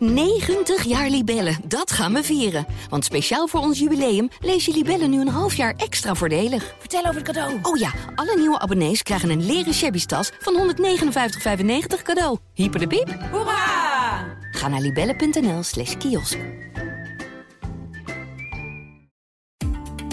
90 jaar Libellen, dat gaan we vieren. Want speciaal voor ons jubileum lees je Libellen nu een half jaar extra voordelig. Vertel over het cadeau. Oh ja, alle nieuwe abonnees krijgen een leren shabby tas van 159,95 cadeau. Hyper de piep. Hoera! Ga naar libellen.nl slash kiosk.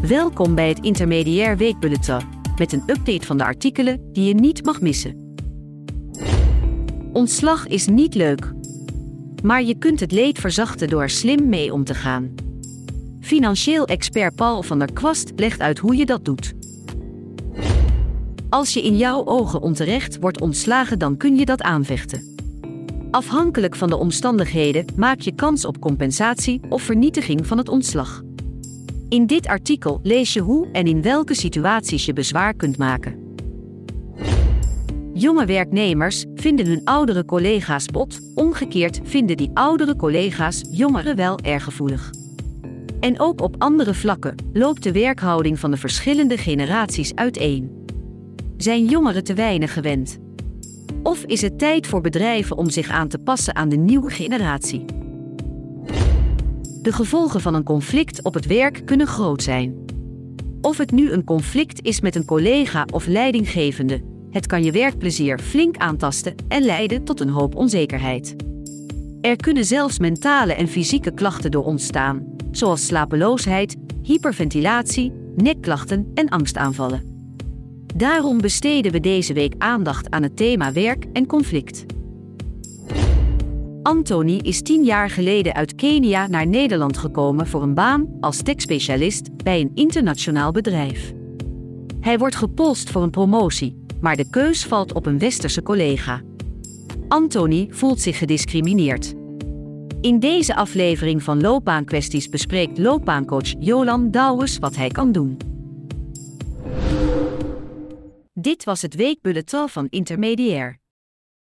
Welkom bij het Intermediair Weekbulletin met een update van de artikelen die je niet mag missen. Ontslag is niet leuk, maar je kunt het leed verzachten door slim mee om te gaan. Financieel expert Paul van der Kwast legt uit hoe je dat doet. Als je in jouw ogen onterecht wordt ontslagen, dan kun je dat aanvechten. Afhankelijk van de omstandigheden maak je kans op compensatie of vernietiging van het ontslag. In dit artikel lees je hoe en in welke situaties je bezwaar kunt maken. Jonge werknemers vinden hun oudere collega's bot, omgekeerd vinden die oudere collega's jongeren wel erg gevoelig. En ook op andere vlakken loopt de werkhouding van de verschillende generaties uiteen. Zijn jongeren te weinig gewend? Of is het tijd voor bedrijven om zich aan te passen aan de nieuwe generatie? De gevolgen van een conflict op het werk kunnen groot zijn. Of het nu een conflict is met een collega of leidinggevende, het kan je werkplezier flink aantasten en leiden tot een hoop onzekerheid. Er kunnen zelfs mentale en fysieke klachten door ontstaan, zoals slapeloosheid, hyperventilatie, nekklachten en angstaanvallen. Daarom besteden we deze week aandacht aan het thema werk en conflict. Anthony is tien jaar geleden uit Kenia naar Nederland gekomen voor een baan als techspecialist bij een internationaal bedrijf. Hij wordt gepolst voor een promotie, maar de keus valt op een westerse collega. Anthony voelt zich gediscrimineerd. In deze aflevering van Loopbaankwesties bespreekt loopbaancoach Jolan Douwes wat hij kan doen. Dit was het weekbulletin van Intermediair.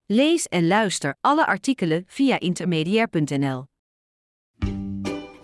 Lees en luister alle artikelen via intermediair.nl.